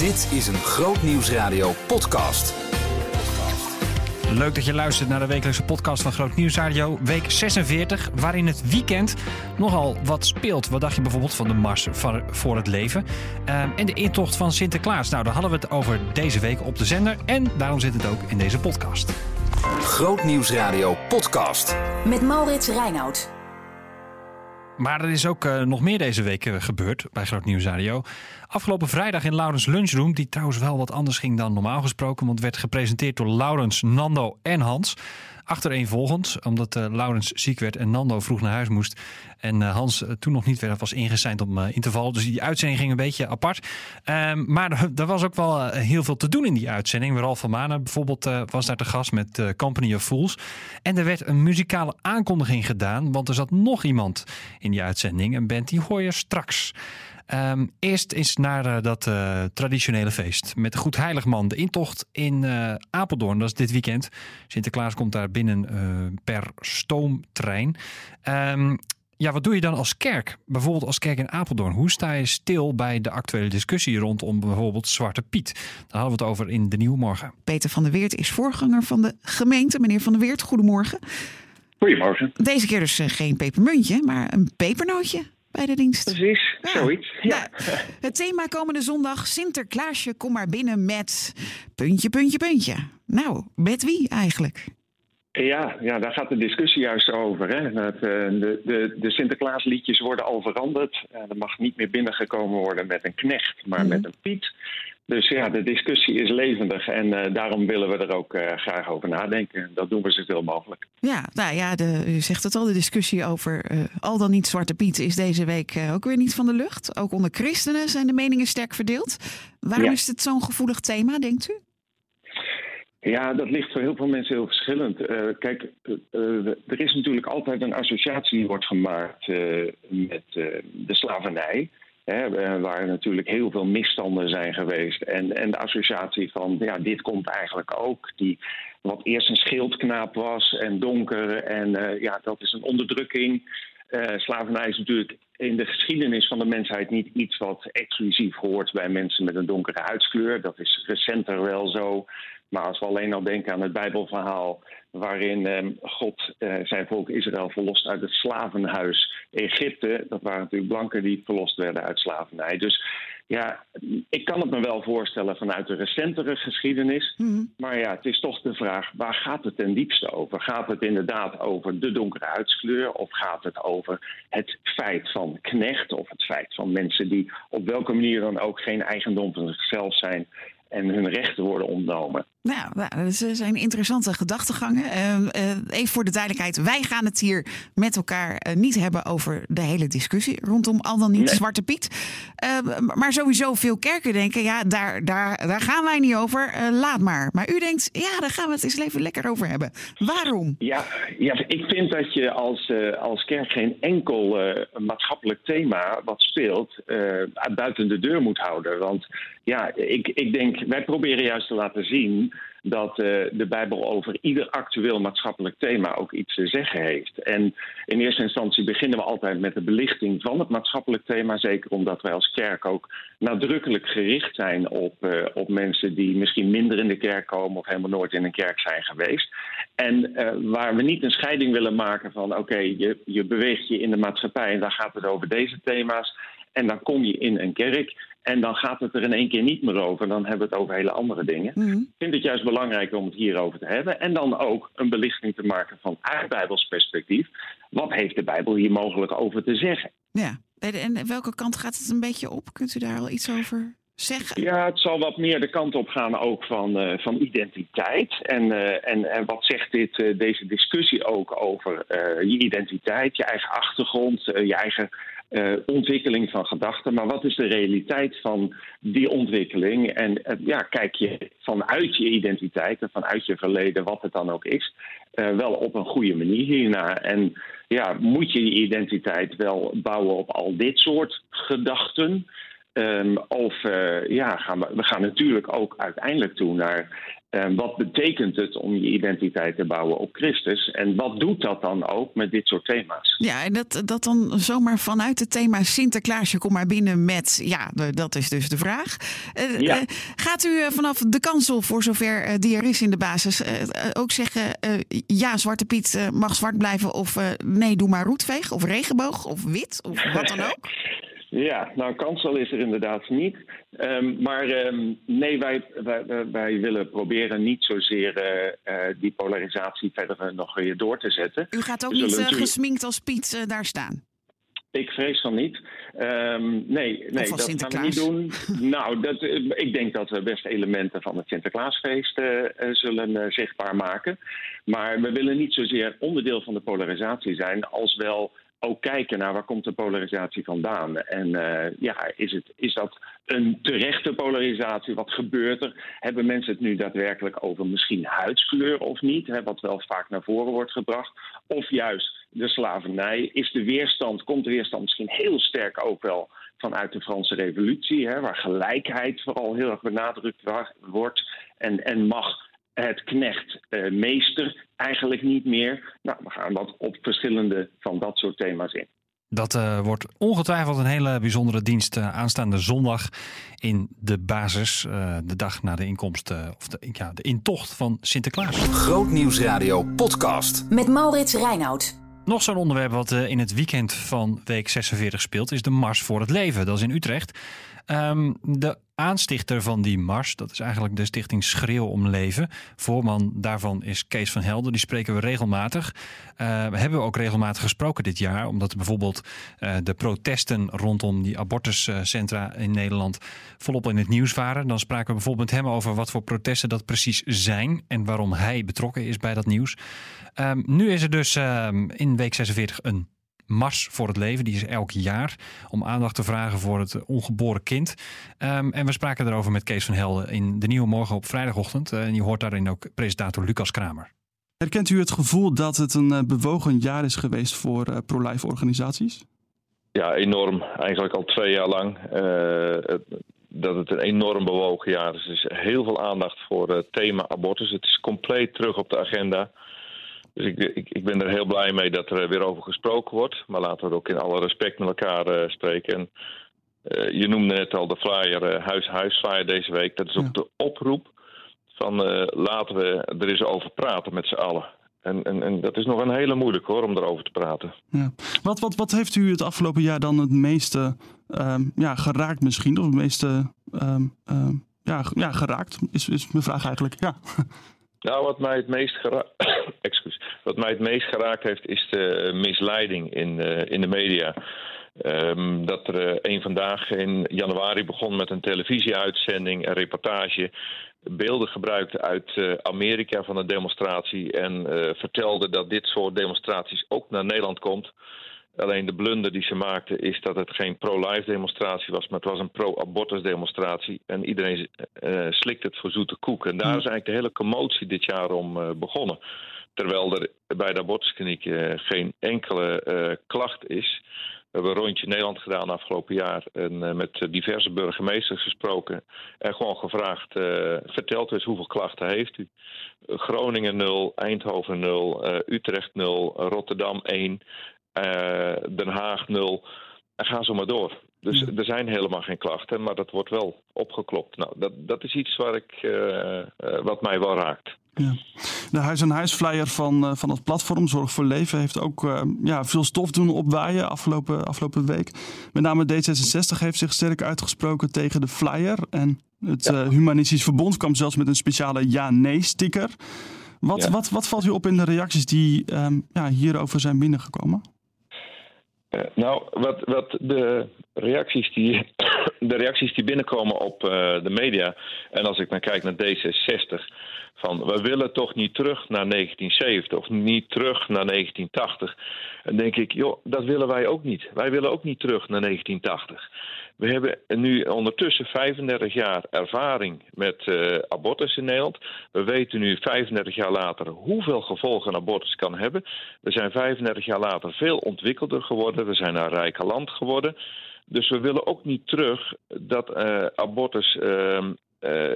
Dit is een Groot Nieuwsradio podcast. Leuk dat je luistert naar de wekelijkse podcast van Groot Nieuwsradio, week 46, waarin het weekend nogal wat speelt. Wat dacht je bijvoorbeeld van de Mars voor het Leven ehm, en de intocht van Sinterklaas? Nou, daar hadden we het over deze week op de zender en daarom zit het ook in deze podcast. Groot Nieuwsradio podcast. Met Maurits Reinoud. Maar er is ook uh, nog meer deze week uh, gebeurd bij Groot Nieuws Radio. Afgelopen vrijdag in Laurens Lunchroom, die trouwens wel wat anders ging dan normaal gesproken, want werd gepresenteerd door Laurens, Nando en Hans achtereenvolgend. Omdat uh, Laurens ziek werd en Nando vroeg naar huis moest. En uh, Hans uh, toen nog niet werd, was ingeseind om in te vallen. Dus die uitzending ging een beetje apart. Um, maar er was ook wel heel veel te doen in die uitzending. Ralf van Manen bijvoorbeeld was daar te gast met Company of Fools. En er werd een muzikale aankondiging gedaan. Want er zat nog iemand in die uitzending. Een band die hoor je straks. Um, eerst is naar uh, dat uh, traditionele feest met de Goed Heiligman. De intocht in uh, Apeldoorn, dat is dit weekend. Sinterklaas komt daar binnen per stoomtrein. Um, ja, wat doe je dan als kerk? Bijvoorbeeld als kerk in Apeldoorn. Hoe sta je stil bij de actuele discussie rondom bijvoorbeeld Zwarte Piet? Daar hadden we het over in de Nieuwe Morgen. Peter van der Weert is voorganger van de gemeente. Meneer van der Weert, goedemorgen. Goedemorgen. Deze keer dus geen pepermuntje, maar een pepernootje bij de dienst. Precies, ja. zoiets. Ja. Nou, het thema komende zondag, Sinterklaasje, kom maar binnen met puntje, puntje, puntje. Nou, met wie eigenlijk? Ja, ja, daar gaat de discussie juist over. Hè? Dat, uh, de, de, de Sinterklaasliedjes worden al veranderd. Uh, er mag niet meer binnengekomen worden met een knecht, maar mm. met een Piet. Dus ja, de discussie is levendig en uh, daarom willen we er ook uh, graag over nadenken. Dat doen we zoveel mogelijk. Ja, nou ja, de, u zegt het al, de discussie over uh, al dan niet Zwarte Piet is deze week ook weer niet van de lucht. Ook onder christenen zijn de meningen sterk verdeeld. Waarom ja. is het zo'n gevoelig thema, denkt u? Ja, dat ligt voor heel veel mensen heel verschillend. kijk, er is natuurlijk altijd een associatie die wordt gemaakt met de slavernij. Hè, waar natuurlijk heel veel misstanden zijn geweest. En, en de associatie van, ja, dit komt eigenlijk ook. Die, wat eerst een schildknaap was en donker. En uh, ja, dat is een onderdrukking. Uh, slavernij is natuurlijk in de geschiedenis van de mensheid niet iets wat exclusief hoort bij mensen met een donkere huidskleur. Dat is recenter wel zo. Maar als we alleen al denken aan het Bijbelverhaal, waarin eh, God eh, zijn volk Israël verlost uit het slavenhuis Egypte, dat waren natuurlijk blanken die verlost werden uit slavernij. Dus ja, ik kan het me wel voorstellen vanuit de recentere geschiedenis. Mm. Maar ja, het is toch de vraag, waar gaat het ten diepste over? Gaat het inderdaad over de donkere huidskleur? Of gaat het over het feit van knecht? Of het feit van mensen die op welke manier dan ook geen eigendom van zichzelf zijn en hun rechten worden ontnomen. Nou, dat zijn interessante gedachtegangen. Uh, uh, even voor de duidelijkheid, wij gaan het hier met elkaar uh, niet hebben over de hele discussie rondom al dan niet nee. Zwarte Piet. maar sowieso veel kerken denken, ja, daar, daar, daar gaan wij niet over, laat maar. Maar u denkt, ja, daar gaan we het eens even lekker over hebben. Waarom? Ja, ja ik vind dat je als, als kerk geen enkel maatschappelijk thema wat speelt buiten de deur moet houden. Want ja, ik, ik denk, wij proberen juist te laten zien dat uh, de Bijbel over ieder actueel maatschappelijk thema ook iets te zeggen heeft. En in eerste instantie beginnen we altijd met de belichting van het maatschappelijk thema. Zeker omdat wij als kerk ook nadrukkelijk gericht zijn op, uh, op mensen die misschien minder in de kerk komen of helemaal nooit in een kerk zijn geweest. En uh, waar we niet een scheiding willen maken van oké, je, je beweegt je in de maatschappij en dan gaat het over deze thema's. En dan kom je in een kerk. En dan gaat het er in één keer niet meer over. Dan hebben we het over hele andere dingen. Mm -hmm. Ik vind het juist belangrijk om het hierover te hebben. En dan ook een belichting te maken van uit Bijbels perspectief. Wat heeft de Bijbel hier mogelijk over te zeggen? Ja, en welke kant gaat het een beetje op? Kunt u daar al iets over Zeggen. Ja, het zal wat meer de kant op gaan ook van, uh, van identiteit. En, uh, en, en wat zegt dit, uh, deze discussie ook over je identiteit, je eigen achtergrond, je eigen uh, ontwikkeling van gedachten. Maar wat is de realiteit van die ontwikkeling? En uh, ja, kijk je vanuit je identiteit en vanuit je verleden, wat het dan ook is, uh, wel op een goede manier hierna. En ja, moet je je identiteit wel bouwen op al dit soort gedachten? Ehm, of ja, gaan we, we gaan natuurlijk ook uiteindelijk toe naar uh, wat betekent het om je identiteit te bouwen op Christus? En wat doet dat dan ook met dit soort thema's? Ja, en dat, dat dan zomaar vanuit het thema Sinterklaasje kom maar binnen met, ja, dat is dus de vraag. Uh, ja. gaat u vanaf de kansel, voor zover die er is in de basis, ook zeggen, ja, Zwarte Piet mag zwart blijven of nee, doe maar roetveeg of regenboog of wit of wat dan ook? Ja, nou, kansel is er inderdaad niet. Um, maar um, nee, wij, wij, wij, willen proberen niet zozeer uh, die polarisatie verder nog weer door te zetten. U gaat ook niet natuurlijk... gesminkt als Piet daar staan? Ik vrees van niet. Um, nee, nee dat gaan we niet doen. nou, dat, ik denk dat we best elementen van het Sinterklaasfeest uh, zullen uh, zichtbaar maken. Maar we willen niet zozeer onderdeel van de polarisatie zijn, als wel ook kijken naar waar komt de polarisatie vandaan. En uh, ja, is, het, is dat een terechte polarisatie? Wat gebeurt er? Hebben mensen het nu daadwerkelijk over misschien huidskleur of niet? Hè, wat wel vaak naar voren wordt gebracht. Of juist de slavernij. Is de weerstand, komt de weerstand misschien heel sterk ook wel vanuit de Franse revolutie, hè, waar gelijkheid vooral heel erg benadrukt wordt en, en mag het knecht uh, meester eigenlijk niet meer. Nou, we gaan wat op verschillende van dat soort thema's in. Dat uh, wordt ongetwijfeld een hele bijzondere dienst uh, aanstaande zondag in de basis. Uh, de dag na de inkomst, of de, ja, de intocht van Sinterklaas. Grootnieuwsradio podcast. Met Maurits Reinoud. Nog zo'n onderwerp wat in het weekend van week 46 speelt, is de Mars voor het Leven. Dat is in Utrecht. Um, de aanstichter van die mars, dat is eigenlijk de stichting Schreeuw om Leven. Voorman daarvan is Kees van Helden, die spreken we regelmatig. Uh, we hebben ook regelmatig gesproken dit jaar, omdat bijvoorbeeld uh, de protesten rondom die abortuscentra in Nederland volop in het nieuws waren. Dan spraken we bijvoorbeeld met hem over wat voor protesten dat precies zijn en waarom hij betrokken is bij dat nieuws. Um, nu is er dus um, in week 46 een Mars voor het Leven. Die is elk jaar om aandacht te vragen voor het ongeboren kind. Um, en we spraken erover met Kees van Helden in de Nieuwe Morgen op vrijdagochtend. Uh, en je hoort daarin ook presentator Lucas Kramer. Herkent u het gevoel dat het een uh, bewogen jaar is geweest voor uh, pro-life organisaties? Ja, enorm. Eigenlijk al twee jaar lang. Het, dat het een enorm bewogen jaar is. Er is heel veel aandacht voor het thema abortus. Het is compleet terug op de agenda. Dus ik, ik, ik, ben er heel blij mee dat er weer over gesproken wordt. Maar laten we ook in alle respect met elkaar uh, spreken. En, uh, je noemde net al de flyer, Huis Huis flyer deze week. Dat is ook ja. de oproep van laten we er eens over praten met z'n allen. En, en, en, dat is nog een hele moeilijk hoor, om erover te praten. Ja. Wat, wat, wat heeft u het afgelopen jaar dan het meeste um, ja, geraakt misschien? Of het meeste um, um, ja, ja, geraakt, is, is mijn vraag eigenlijk. Ja. Nou, wat mij het meest geraakt. Wat mij het meest geraakt heeft, is de misleiding in, uh, in de media. Um, dat er uh, een vandaag in januari begon met een televisieuitzending, een reportage. Beelden gebruikte uit uh, Amerika van een demonstratie. En vertelde dat dit soort demonstraties ook naar Nederland komt. Alleen de blunder die ze maakten is dat het geen pro-life demonstratie was, maar het was een pro-abortus demonstratie. En iedereen uh, slikt het voor zoete koek. En daar is eigenlijk de hele commotie dit jaar om uh, begonnen. Terwijl er bij de abortuskliniek uh, geen enkele klacht is. We hebben een rondje Nederland gedaan afgelopen jaar en met diverse burgemeesters gesproken. En gewoon gevraagd, vertelt eens hoeveel klachten heeft u? Groningen 0, Eindhoven 0, Utrecht 0, Rotterdam 1. Uh, Den Haag 0. En ga zo maar door. Dus er zijn helemaal geen klachten, maar dat wordt wel opgeklopt. Nou, dat, dat is iets waar ik, uh, uh, wat mij wel raakt. Ja. De huis-aan-huis flyer van, van het platform Zorg voor Leven heeft ook ja, veel stof doen opwaaien afgelopen, afgelopen week. Met name D66 heeft zich sterk uitgesproken tegen de flyer. En het ja. Humanistisch Verbond kwam zelfs met een speciale ja-nee-sticker. Wat, ja. wat, wat valt u op in de reacties die um, ja, hierover zijn binnengekomen? Uh, nou, wat, wat de, reacties die, de reacties die binnenkomen op uh, de media, en als ik dan kijk naar D66, van we willen toch niet terug naar 1970 of niet terug naar 1980. Dan denk ik, joh, dat willen wij ook niet. Wij willen ook niet terug naar 1980. We hebben nu ondertussen 35 jaar ervaring met uh, abortus in Nederland. We weten nu 35 jaar later hoeveel gevolgen abortus kan hebben. We zijn 35 jaar later veel ontwikkelder geworden. We zijn een rijker land geworden. Dus we willen ook niet terug dat uh, abortus uh,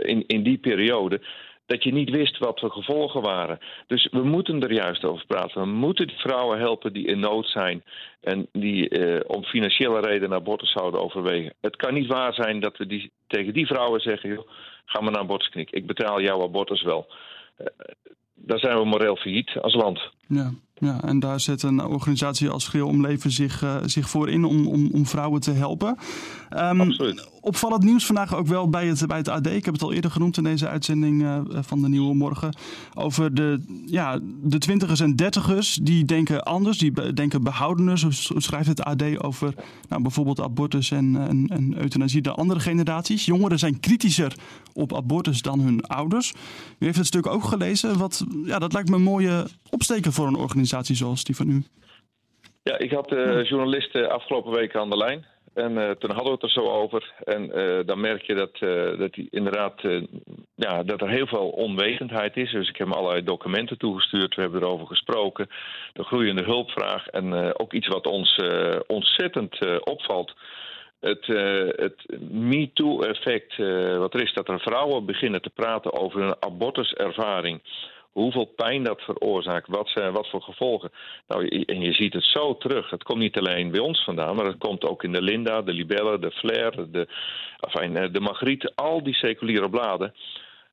in, in die periode dat je niet wist wat de gevolgen waren. Dus we moeten er juist over praten. We moeten vrouwen helpen die in nood zijn en die uh, om financiële redenen abortus zouden overwegen. Het kan niet waar zijn dat we die, tegen die vrouwen zeggen: joh, ga maar naar een abortuskliniek. Ik betaal jouw abortus wel. Uh, daar zijn we moreel failliet als land. Ja. Ja, en daar zet een organisatie als Geel om Leven zich, uh, zich voor in om, om, om vrouwen te helpen. Um, Absoluut. Opvallend nieuws vandaag ook wel bij het, bij het AD. Ik heb het al eerder genoemd in deze uitzending uh, van de Nieuwe Morgen. Over de, ja, de twintigers en dertigers. Die denken anders, die denken behoudener. Zo, schrijft het AD over nou, bijvoorbeeld abortus en, en, en euthanasie dan andere generaties. Jongeren zijn kritischer op abortus dan hun ouders. U heeft het stuk ook gelezen. Wat, ja, dat lijkt me een mooie opsteken voor een organisatie zoals die van u. Ja, ik had de uh, journalisten afgelopen weken aan de lijn. En uh, toen hadden we het er zo over. En uh, dan merk je dat, uh, dat die inderdaad ja, dat er heel veel onwetendheid is. Dus ik heb hem allerlei documenten toegestuurd. We hebben erover gesproken. De groeiende hulpvraag. En ook iets wat ons ontzettend opvalt. Het, het MeToo-effect wat er is, dat er vrouwen beginnen te praten over hun abortuservaring hoeveel pijn dat veroorzaakt, wat, wat voor gevolgen. Nou, en je ziet het zo terug. Het komt niet alleen bij ons vandaan, maar het komt ook in de Linda, de Libelle, de Flair, de, enfin, eh, de Magritte, al die seculiere bladen.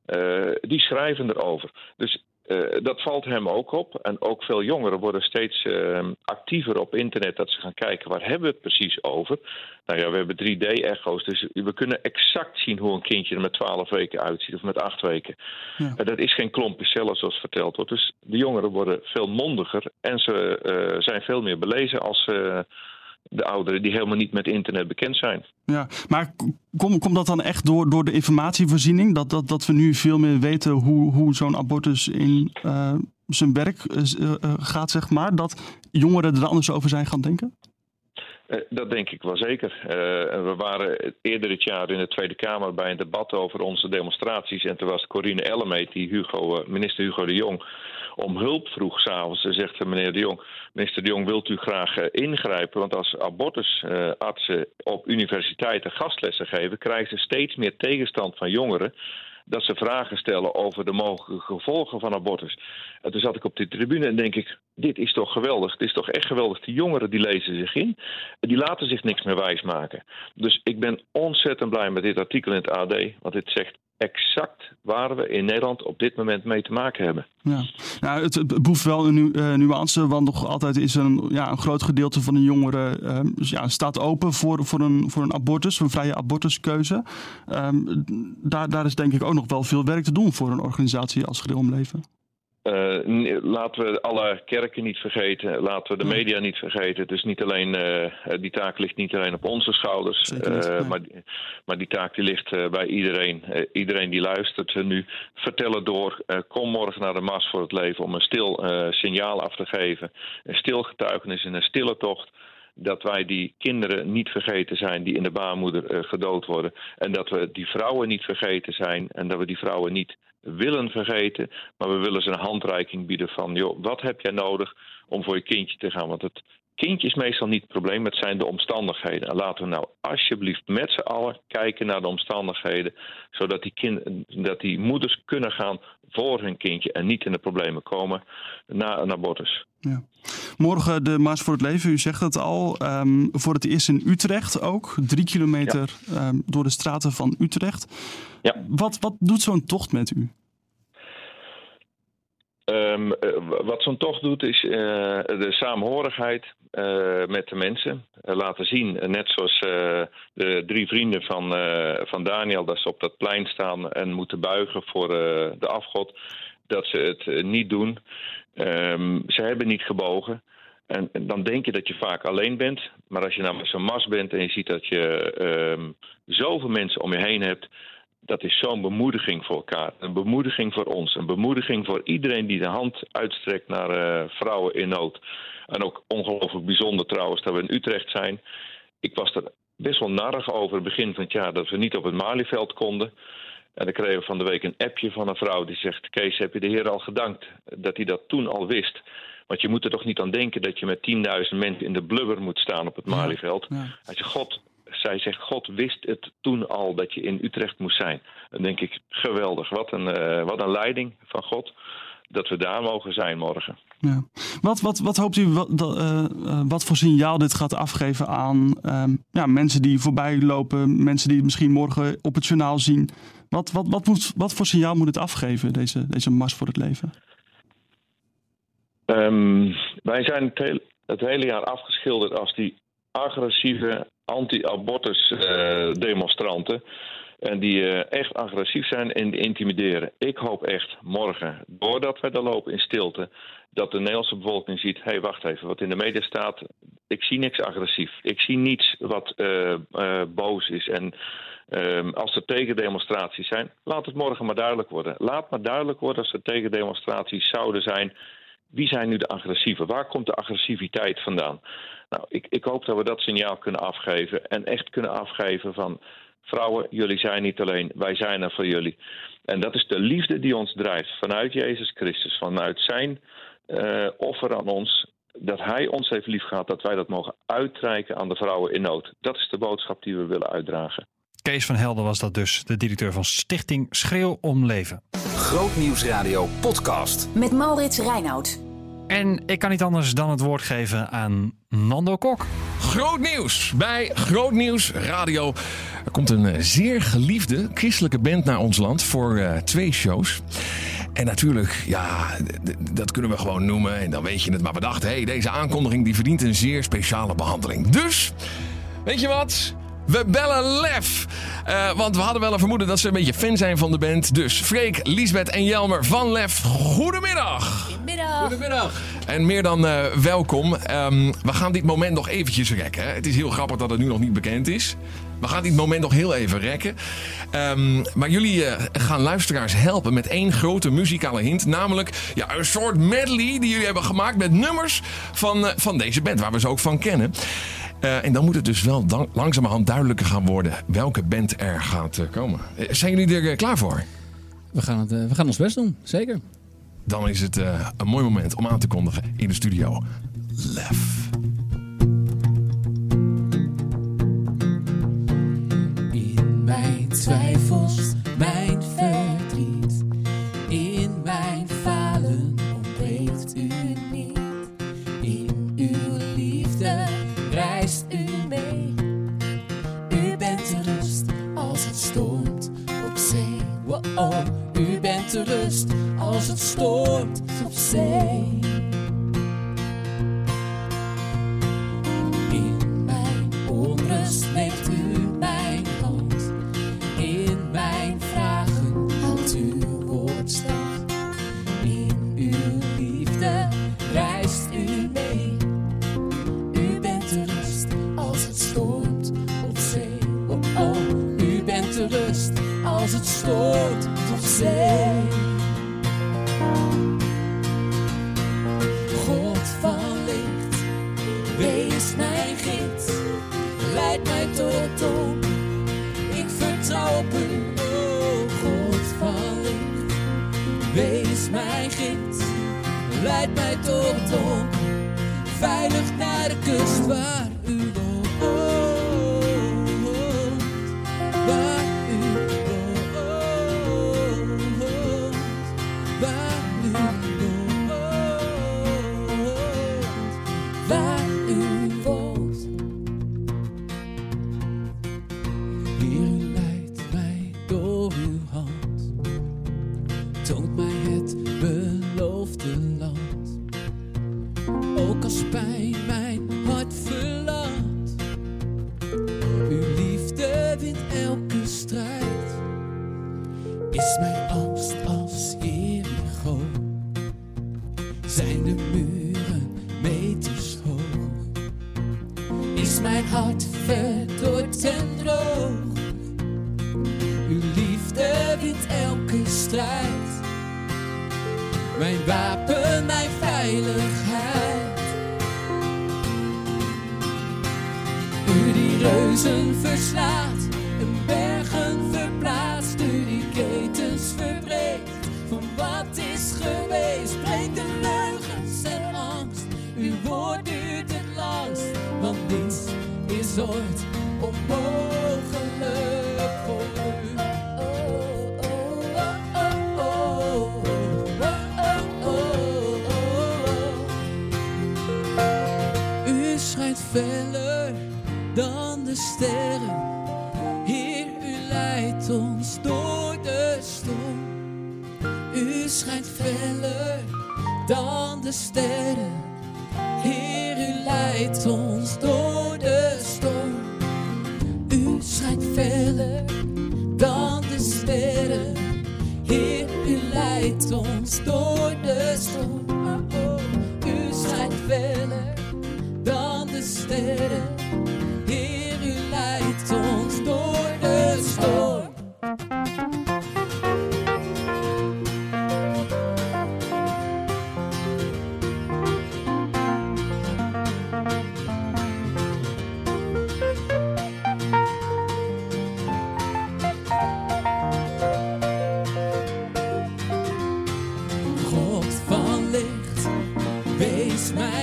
Uh, die schrijven erover. Dus uh, dat valt hem ook op. En ook veel jongeren worden steeds uh, actiever op internet dat ze gaan kijken waar hebben we het precies over. Nou ja, we hebben 3D-echo's, dus we kunnen exact zien hoe een kindje er met 12 weken uitziet of met 8 weken. Ja. Uh, dat is geen klompje cellen zoals verteld wordt. Dus de jongeren worden veel mondiger en ze zijn veel meer belezen als de ouderen die helemaal niet met internet bekend zijn. Ja, maar komt kom dat dan echt door, door de informatievoorziening? Dat, dat, dat we nu veel meer weten hoe, hoe zo'n abortus in uh, zijn werk uh, gaat, zeg maar? Dat jongeren er anders over zijn gaan denken? Dat denk ik wel zeker. Uh, we waren eerder dit jaar in de Tweede Kamer bij een debat over onze demonstraties. En toen was Corine Ellemeet, die Hugo, minister Hugo de Jong, om hulp vroeg s'avonds. Ze zegt meneer de Jong, minister de Jong, wilt u graag uh, ingrijpen? Want als abortusartsen uh, op universiteiten gastlessen geven, krijgen ze steeds meer tegenstand van jongeren dat ze vragen stellen over de mogelijke gevolgen van abortus. En toen zat ik op die tribune en denk ik, dit is toch geweldig. Het is toch echt geweldig. Die jongeren die lezen zich in. Die laten zich niks meer wijsmaken. Dus ik ben ontzettend blij met dit artikel in het AD. Want dit zegt exact waar we in Nederland op dit moment mee te maken hebben. Ja, nou, het, het behoeft wel een nu, uh, nuance, want nog altijd is een, ja, een groot gedeelte van de jongeren uh, ja, staat open voor, voor, een, voor een abortus, een vrije abortuskeuze. Um, daar, daar is denk ik ook nog wel veel werk te doen voor een organisatie als Geheel Leven. Uh, laten we alle kerken niet vergeten, laten we de media niet vergeten. Dus niet alleen, uh, die taak ligt niet alleen op onze schouders, uh, nee. maar, maar, die taak die ligt bij iedereen. iedereen die luistert nu, vertel het door. kom morgen naar de Mars voor het Leven om een stil signaal af te geven. Een stil getuigenis en een stille tocht dat wij die kinderen niet vergeten zijn die in de baarmoeder uh, gedood worden. En dat we die vrouwen niet vergeten zijn en dat we die vrouwen niet willen vergeten. Maar we willen ze een handreiking bieden van, joh, wat heb jij nodig om voor je kindje te gaan? Want het kindje is meestal niet het probleem, het zijn de omstandigheden. En laten we nou alsjeblieft met z'n allen kijken naar de omstandigheden, zodat die, kind, dat die moeders kunnen gaan voor hun kindje en niet in de problemen komen na een abortus. Ja. Morgen de Mars voor het Leven, u zegt het al. Um, voor het eerst in Utrecht ook. Drie kilometer ja. um, door de straten van Utrecht. Ja. Wat, wat doet zo'n tocht met u? Um, wat zo'n tocht doet is uh, de saamhorigheid uh, met de mensen laten zien. net zoals de drie vrienden van, van Daniel, dat ze op dat plein staan en moeten buigen voor de afgod, dat ze het niet doen. Um, ze hebben niet gebogen. En, dan denk je dat je vaak alleen bent. Maar als je nou met zo'n mas bent en je ziet dat je um, zoveel mensen om je heen hebt dat is zo'n bemoediging voor elkaar. Een bemoediging voor ons. Een bemoediging voor iedereen die de hand uitstrekt naar uh, vrouwen in nood. En ook ongelooflijk bijzonder trouwens dat we in Utrecht zijn. Ik was er best wel narrig over begin van het jaar dat we niet op het Malieveld konden. En dan kregen we van de week een appje van een vrouw die zegt: Kees, heb je de Heer al gedankt dat hij dat toen al wist? Want je moet er toch niet aan denken dat je met 10.000 mensen in de blubber moet staan op het Malieveld. Ja, ja. Hij zegt: God, Zij zegt, God wist het toen al dat je in Utrecht moest zijn. Dan denk ik, geweldig. Wat een, uh, wat een leiding van God dat we daar mogen zijn morgen. Ja. Wat, wat, wat hoopt u wat, uh, wat voor signaal dit gaat afgeven aan uh, ja, mensen die voorbij lopen, mensen die het misschien morgen op het journaal zien? Wat, wat, wat, moet, wat voor signaal moet het afgeven, deze, deze mars voor het leven? Um, wij zijn het hele, het hele, jaar afgeschilderd als die agressieve anti-abortus uh, demonstranten. En die uh, echt agressief zijn en intimideren. Ik hoop echt morgen, doordat wij er lopen in stilte, dat de Nederlandse bevolking ziet: hé, hey, wacht even, wat in de media staat, ik zie niks agressief. Ik zie niets wat uh, boos is. En um, als er tegendemonstraties zijn, laat het morgen maar duidelijk worden. Laat maar duidelijk worden als er tegendemonstraties zouden zijn. Wie zijn nu de agressieven? Waar komt de agressiviteit vandaan? Nou, ik, ik hoop dat we dat signaal kunnen afgeven. En echt kunnen afgeven van Vrouwen, jullie zijn niet alleen, wij zijn er voor jullie. En dat is de liefde die ons drijft vanuit Jezus Christus, vanuit zijn uh, offer aan ons. Dat Hij ons heeft liefgehad, dat wij dat mogen uitreiken aan de vrouwen in nood. Dat is de boodschap die we willen uitdragen. Kees van Helden was dat dus, de directeur van Stichting Schreeuw om Leven. Grootnieuwsradio podcast. Met Maurits Reinoud. En ik kan niet anders dan het woord geven aan Nando Kok. Groot nieuws bij Groot Nieuws Radio. Er komt een eh, zeer geliefde christelijke band naar ons land voor uh, twee shows. En natuurlijk, ja, dat kunnen we gewoon noemen. En dan weet je het. Maar we dachten, hé, hey, deze aankondiging die verdient een zeer speciale behandeling. Dus, weet je wat? We bellen Lef. Uh, want we hadden wel een vermoeden dat ze een beetje fan zijn van de band. Dus Freek, Liesbeth en Jelmer van Lef, goedemiddag. Goedemiddag. Goedemiddag. En meer dan uh, welkom. Um, we gaan dit moment nog eventjes rekken. Hè. Het is heel grappig dat het nu nog niet bekend is. We gaan dit moment nog heel even rekken. Um, maar jullie uh, gaan luisteraars helpen met één grote muzikale hint. Namelijk ja, een soort medley die jullie hebben gemaakt met nummers van, uh, van deze band. Waar we ze ook van kennen. Uh, en dan moet het dus wel dan, langzamerhand duidelijker gaan worden welke band er gaat uh, komen. Uh, zijn jullie er klaar voor? We gaan, het, we gaan ons best doen, zeker. Dan is het een mooi moment om aan te kondigen in de studio. Lef. In mijn twijfels, mijn bent Mijn wapen, mijn veiligheid. U die reuzen verslaat, en bergen verplaatst. U die ketens verbreekt, van wat is geweest. Breekt de leugens en angst, uw woord duurt het langst. Want niets is ooit onmogelijk. sterren. Heer, u leidt ons door de storm. U schijnt feller dan de sterren. Heer, u leidt ons door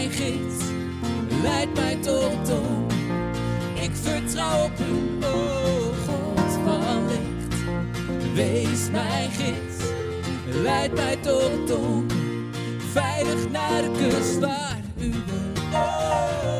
mijn gids, leid mij het dom. Ik vertrouw op u, oh God van licht, wees mijn gids, leid mij het dom. Veilig naar de kust waar u woont,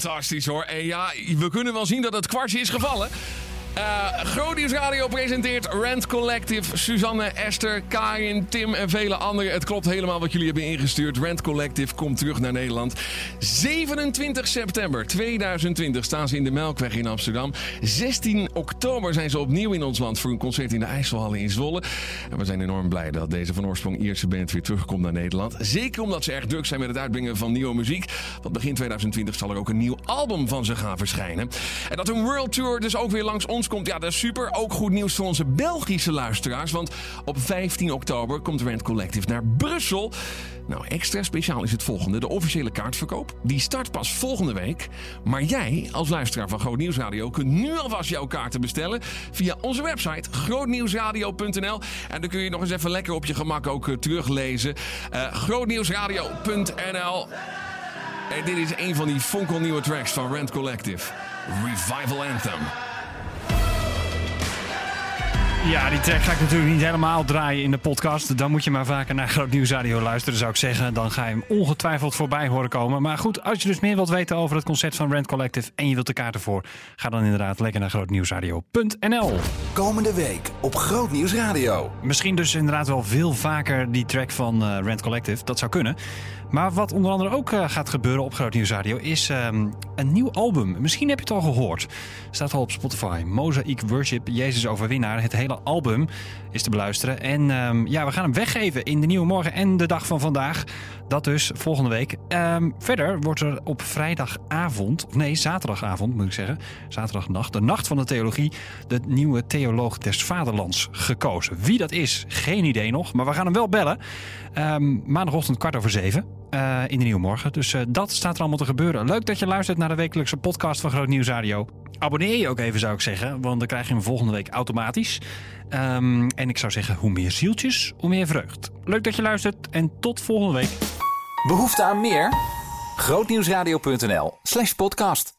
fantastisch hoor. En ja, we kunnen wel zien dat het kwartje is gevallen. Nieuws Radio presenteert Rent Collective. Suzanne, Esther, Karin, Tim en vele anderen. Het klopt helemaal wat jullie hebben ingestuurd. Rent Collective komt terug naar Nederland. 27 september 2020 staan ze in de Melkweg in Amsterdam. 16 oktober zijn ze opnieuw in ons land voor een concert in de IJsselhallen in Zwolle. En we zijn enorm blij dat deze van oorsprong Ierse band weer terugkomt naar Nederland. Zeker omdat ze erg druk zijn met het uitbrengen van nieuwe muziek. Want begin 2020 zal er ook een nieuw album van ze gaan verschijnen. En dat hun World Tour dus ook weer langs ons komt, ja, dat is super. Ook goed nieuws voor onze Belgische luisteraars. Want op 15 oktober komt Rent Collective naar Brussel. Nou, extra speciaal is het volgende. De officiële kaartverkoop. Die start pas volgende week. Maar jij, als luisteraar van Groot Nieuws Radio, kunt nu alvast jouw kaarten bestellen via onze website grootnieuwsradio.nl. En dan kun je nog eens even lekker op je gemak ook eh, teruglezen. Eh grootnieuwsradio.nl. En dit is een van die fonkelnieuwe tracks van Rent Collective. Revival Anthem. Ja, die track ga ik natuurlijk niet helemaal draaien in de podcast. Dan moet je maar vaker naar Groot Nieuws Radio luisteren, zou ik zeggen. Dan ga je hem ongetwijfeld voorbij horen komen. Maar goed, als je dus meer wilt weten over het concept van Rent Collective... en je wilt de kaarten voor, ga dan inderdaad lekker naar grootnieuwsradio.nl. Komende week op Groot Nieuws Radio. Misschien dus inderdaad wel veel vaker die track van eh, Rent Collective. Dat zou kunnen. Maar wat onder andere ook eh, gaat gebeuren op Groot Nieuws Radio is ehm, een nieuw album. Misschien heb je het al gehoord. Staat al op Spotify. Mosaic Worship, Jezus Overwinnaar. Het hele album is te beluisteren. En ehm, ja, we gaan hem weggeven in de nieuwe morgen en de dag van vandaag. Dat dus volgende week. Ehm, verder wordt er op vrijdagavond, of nee, zaterdagavond moet ik zeggen. Zaterdagnacht, de nacht van de theologie. De nieuwe theoloog des vaderlands gekozen. Wie dat is, geen idee nog. Maar we gaan hem wel bellen. Maandagochtend kwart over zeven. Eh, in de nieuwe morgen. Dus eh, dat staat er allemaal te gebeuren. Leuk dat je luistert naar de wekelijkse podcast van Groot Nieuws Radio. Abonneer je ook even, zou ik zeggen. Want dan krijg je hem volgende week automatisch. Ehm, en ik zou zeggen, hoe meer zieltjes, hoe meer vreugd. Leuk dat je luistert en tot volgende week. Behoefte aan meer? Grootnieuwsradio.nl slash podcast.